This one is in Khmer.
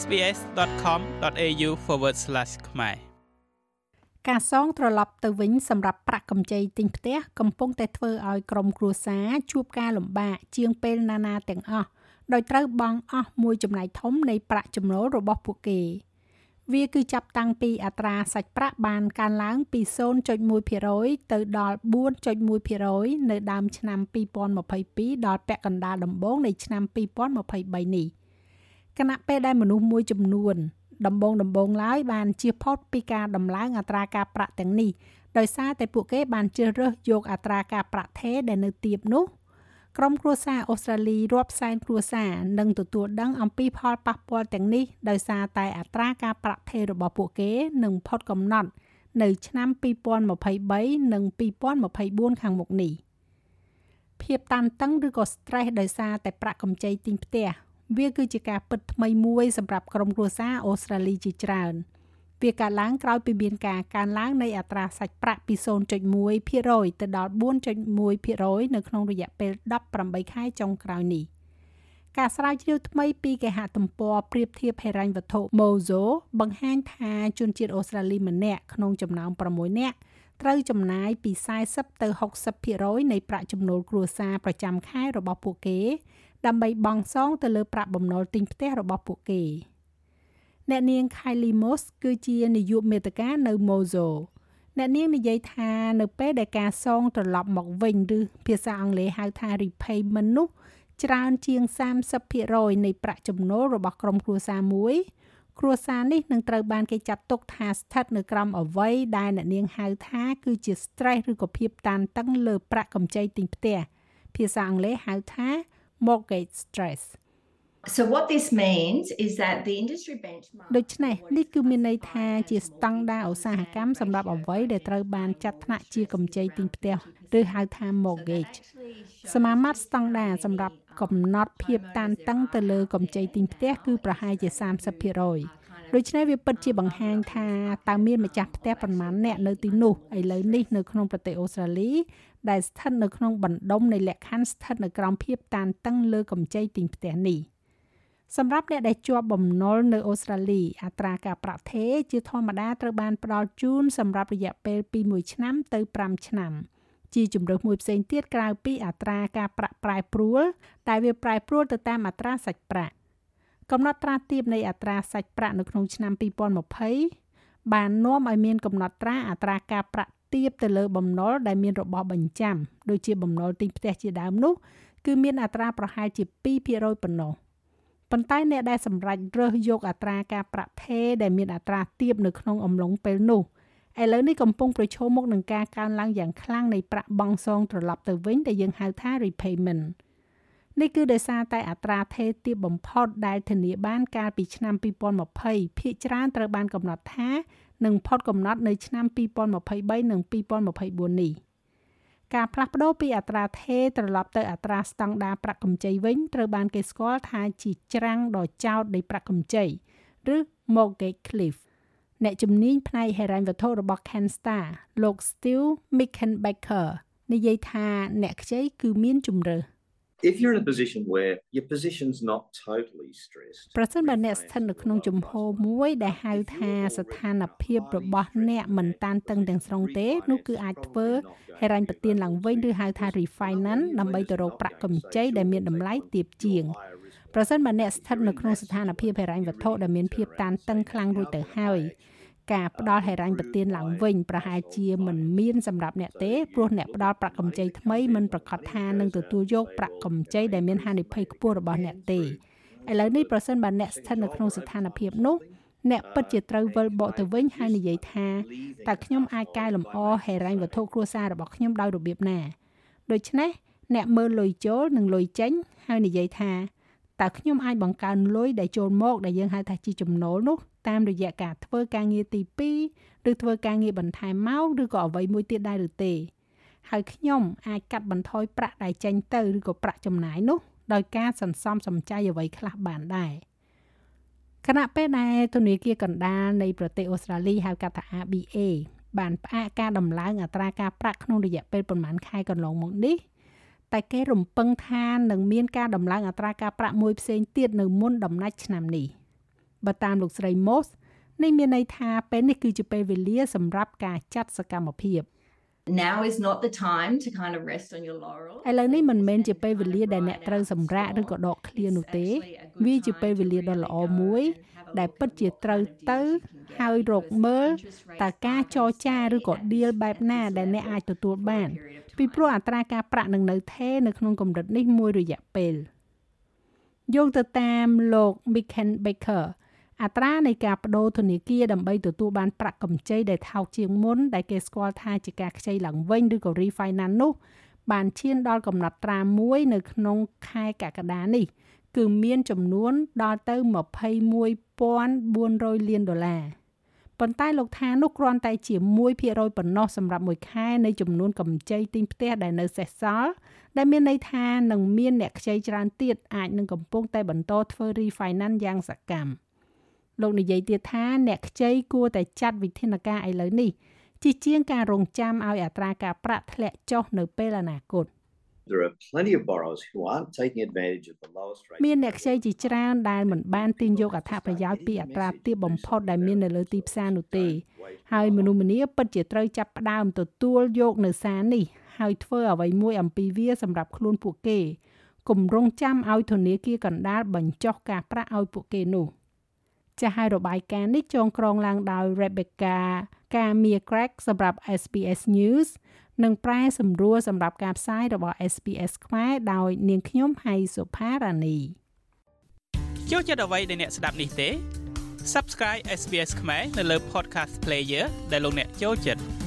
sbs.com.au/ ខ្មែរការសងត្រឡប់ទៅវិញសម្រាប់ប្រាក់កម្ចីទិញផ្ទះកំពុងតែធ្វើឲ្យក្រុមគ្រួសារជួបការលំបាកជាងពេលណាណាទាំងអស់ដោយត្រូវបង់អស់មួយចំណែកធំនៃប្រាក់ចំណូលរបស់ពួកគេ វាគឺចាប់តាំងពីអត្រាសាច់ប្រាក់បានកើនឡើងពី0.1%ទៅដល់4.1%នៅដើមឆ្នាំ2022ដល់ពាក់កណ្ដាលដំបូងនៃឆ្នាំ2023នេះ គណៈពេលដែលមនុស្សមួយចំនួន ដំបងដំបងឡើយបានជៀសផុតពីការដំឡើងអត្រាការប្រាក់ទាំងនេះដោយសារតែពួកគេបានជ្រើសរើសយកអត្រាការប្រាក់ថេរដែលនៅទាបនោះក្រុមគ្រួសារអូស្ត្រាលីរាប់សែនគ្រួសារនឹងទទួលដឹងអំពីផលប៉ះពាល់ទាំងនេះដោយសារតែអត្រាការប្រាក់ថេររបស់ពួកគេនឹងផុតកំណត់នៅឆ្នាំ2023និង2024ខាងមុខនេះភាពតានតឹងឬក៏ stress ដោយសារតែប្រាក់កម្ចីទិញផ្ទះ វាគឺជាការពិតថ្មីមួយសម្រាប់ក្រុមគ្រួសារអូស្ត្រាលីជាច្រើនវាកើតឡើងក្រោយពីមានការកើនឡើងនៃអត្រាសាច់ប្រាក់ពី0.1%ទៅដល់4.1%នៅក្នុងរយៈពេល18ខែចុងក្រោយនេះការស្រាវជ្រាវថ្មីពីគេហទំព័រប្រៀបធៀបហិរញ្ញវត្ថុ Mozo បង្ហាញថាជនជាតិអូស្ត្រាលីម្នាក់ក្នុងចំណោម6នាក់ត្រូវចំណាយពី40ទៅ60%នៃប្រាក់ចំណូលគ្រួសារប្រចាំខែរបស់ពួកគេ ដើម្បីបង់សងទៅលើប្រាក់បំណុលទិញផ្ទះរបស់ពួកគេអ្នកនាង Kylie Moss គឺជានាយកមេត្តានៅ Mozo អ្នកនាងនិយាយថានៅពេលដែលការសងត្រឡប់មកវិញឬភាសាអង់គ្លេសហៅថា repayment នោះច្រើនជាង30%នៃប្រាក់ចំណូលរបស់ក្រុមគ្រួសារមួយគ្រួសារនេះនឹងត្រូវបានគេចាត់ទុកថាស្ថិតនៅក្រោមអ្វីដែលអ្នកនាងហៅថាគឺជា stress ឬក៏ភាពតានតឹងលើប្រាក់កម្ចីទិញផ្ទះភាសាអង់គ្លេសហៅថា mortgage stress So what this means is that the industry benchmark ដូច្នេះនេះគឺមានន័យថាជាស្តង់ដារឧស្សាហកម្មសម្រាប់អ្វីដែលត្រូវបានចាត់ថ្នាក់ជាកម្ចីទិញផ្ទះឬហៅថា mortgage សមាមាត្រស្តង់ដារសម្រាប់កំណត់ភាពតានតឹងទៅលើកម្ចីទិញផ្ទះគឺប្រហែលជា30% ដូច្នេះវាពិតជាបង្ហាញថាតើមានម្ចាស់ផ្ទះប៉ុន្មានអ្នកនៅទីនោះឥឡូវនេះនៅក្នុងប្រទេសអូស្ត្រាលីដែលស្ថិតនៅក្នុងបណ្ដុំនៃលក្ខខណ្ឌស្ថិតនៅក្រោមភាពតានតឹងលើកម្ចីទិញផ្ទះនេះសម្រាប់អ្នកដែលជាប់បំណុលនៅអូស្ត្រាលីអត្រាការប្រាក់ថេរជាធម្មតាត្រូវបានផ្ដល់ជូនសម្រាប់រយៈពេលពី1ឆ្នាំទៅ5ឆ្នាំជាជំរើសមួយផ្សេងទៀតក្រៅពីអត្រាការប្រាក់ប្រែប្រួលតែវាប្រែប្រួលទៅតាមអត្រាសាច់ប្រាក់ កំណត់ត្រាទាបនៃអត្រាសាច់ប្រាក់នៅក្នុងឆ្នាំ2020បាននាំឲ្យមានកំណត់ត្រាអត្រាការប្រាក់ទាបទៅលើបំណុលដែលមានរបស់បញ្ចាំដូចជាបំណុលទិញផ្ទះជាដើមនោះគឺមានអត្រាប្រហែលជា2%ប៉ុណ្ណោះប៉ុន្តែអ្នកដែលសម្រេចរើសយកអត្រាការប្រាក់ថេរដែលមានអត្រាទាបនៅក្នុងអំឡុងពេលនោះឥឡូវនេះកំពុងប្រឈមមុខនឹងការកើនឡើងយ៉ាងខ្លាំងនៃប្រាក់បង់សងត្រឡប់ទៅវិញដែលយើងហៅថា repayment នេះគឺដោយសារតែអត្រាថេរទាបបំផុតដែលធានាបានកាលពីឆ្នាំ2020ភាគច្រើនត្រូវបានកំណត់ថានឹងផុតកំណត់នៅឆ្នាំ2023និង2024នេះការផ្លាស់ប្ដូរពីអត្រាថេរត្រឡប់ទៅអត្រាស្តង់ដារប្រាក់កម្ចីវិញត្រូវបានគេស្គាល់ថាជាច្រាំងដ៏ចោតនៃប្រាក់កម្ចីឬ mortgage cliff អ្នកជំនាញផ្នែកហិរញ្ញវត្ថុរបស់ Canstar លោក Steve Mickenbacker និយាយថាអ្នកខ្ចីគឺមានជំរើស if you're in a position where your position's not totally stressed ប្រសិនបើអ្នកស្ថិតនៅក្នុងជំហរមួយដែលហៅថាស្ថានភាពរបស់អ្នកមិនតានតឹងទាំងស្រុងទេនោះគឺអាចធ្វើហិរញ្ញប្បទានឡើងវិញឬហៅថា refinance ដើម្បីទៅរកប្រាក់កម្ចីដែលមានតម្លៃទាបជាងប្រសិនបើអ្នកស្ថិតនៅក្នុងស្ថានភាពហិរញ្ញវត្ថុដែលមានភាពតានតឹងខ្លាំងរួចទៅហើយ ការផ្ដល់ហិរញ្ញប្បទានឡើងវិញប្រហែលជាមិនមានសម្រាប់អ្នកទេព្រោះអ្នកផ្ដល់ប្រាក់កម្ចីថ្មីមិនប្រកាសថានឹងទទួលយកប្រាក់កម្ចីដែលមានហានិភ័យខ្ពស់របស់អ្នកទេឥឡូវនេះប្រសិនបើអ្នកស្ថិតនៅក្នុងស្ថានភាពនោះអ្នកពិតជាត្រូវវិលបកទៅវិញហើយនិយាយថាតើខ្ញុំអាចកែលម្អហិរញ្ញវត្ថុគ្រួសាររបស់ខ្ញុំដោយរបៀបណាដូច្នេះអ្នកមើលលុយចូលនិងលុយចេញហើយនិយាយថា តើខ្ញុំអាចបង្កើនលុយដែលចូលមកដែលយើងហៅថាជាចំណូលនោះតាមរយៈការធ្វើការងារទី2ឬធ្វើការងារបន្ថែមមកឬក៏អ្វីមួយទៀតដែរឬទេហើយខ្ញុំអាចកាត់បន្ថយប្រាក់ដែលចេញទៅឬក៏ប្រាក់ចំណាយនោះដោយការសន្សំសំចៃអ្វីខ្លះបានដែរខណៈពេលដែលធនាគារកណ្ដាលនៃប្រទេសអូស្ត្រាលីហៅកាត់ថា ABA បានផ្អាកការដំឡើងអត្រាការប្រាក់ក្នុងរយៈពេលប្រមាណខែកន្លងមកនេះ តែគេរំពឹងថានឹងមានការដំឡើងអត្រាការប្រាក់មួយផ្សេងទៀតនៅមុនដំណាច់ឆ្នាំនេះបើតាមលោកស្រី Moss នេះមានន័យថាពេលនេះគឺជាពេលវេលាសម្រាប់ការចាត់សកម្មភាព Now is not the time to kind of rest on your laurels. ឥឡូវនេះមិនមែនជាពេលវេលាដែលអ្នកត្រូវសម្រាកឬក៏ដកឃ្លានោះទេ វាជាពេលវេលាដ៏ល្អមួយ ដែលពិតជាត្រូវទៅហើយរកមើលតើការចរចាឬក៏ deal បែបណាដែលអ្នកអាចទទួលបាន ពីព្រោះអត្រាការប្រាក់នឹងនៅថេរនៅក្នុងកម្រិតនេះមួយរយៈពេលយោងទៅតាមលោក Michael Baker អត្រានៃការបដូរធនាគារដើម្បីទទួលបានប្រាក់កម្ចីដែលថោកជាងមុនដែលគេស្គាល់ថាជាការខ្ចីឡើងវិញឬក៏ refinance នោះបានឈានដល់កំណត់ត្រាមួយនៅក្នុងខែកក្កដានេះ គឺមានចំនួនដល់ទៅ21,400លានដុល្លារប៉ុន្តែលោកថានោះគ្រាន់តែជា1%ប៉ុណ្ណោះសម្រាប់មួយខែនៃចំនួនកម្ចីទិញផ្ទះដែលនៅសេសសល់ដែលមានន័យថានឹងមានអ្នកខ្ចីច្រើនទៀតអាចនឹងកំពុងតែបន្តធ្វើ refinance យ៉ាងសកម្ម។ លោកនិយាយទៀតថាអ្នកខ្ចីគួរតែចាត់វិធានការឥឡូវនេះជាជាងការរងចាំឲ្យអត្រាការប្រាក់ធ្លាក់ចុះនៅពេលអនាគត There are plenty of borrowers who aren't taking advantage of the lowest rate. មានអ្នកខ្ចីជាច្រើនដែលមិនបានទាញយកអត្ថប្រយោជន៍ពីអត្រាទាបបំផុតដែលមាននៅលើទីផ្សារនោះទេ ហើយមនុស្សម្នាពិតជាត្រូវចាប់ផ្ដើមទទួលយកនៅសារនេះហើយធ្វើអ្វីមួយអំពីវាសម្រាប់ខ្លួនពួកគេគម្រងចាំឲ្យធនាគារកណ្ដាលបញ្ចុះការប្រាក់ឲ្យពួកគេនោះ។ ចាស់ហើយរបាយការណ៍នេះចងក្រងឡើងដោយ Rebecca Kamia Craig សម្រាប់ SBS News និងប្រែសម្រួលសម្រាប់ការផ្សាយរបស់ SBS ខ្មែរដោយនាងខ្ញុំហៃសុផារ៉ានីចូលចិត្តអ្វីដែលអ្នកស្ដាប់នេះទេ Subscribe SBS ខ្មែរនៅលើ Podcast Player ដែលលោកអ្នកចូលចិត្ត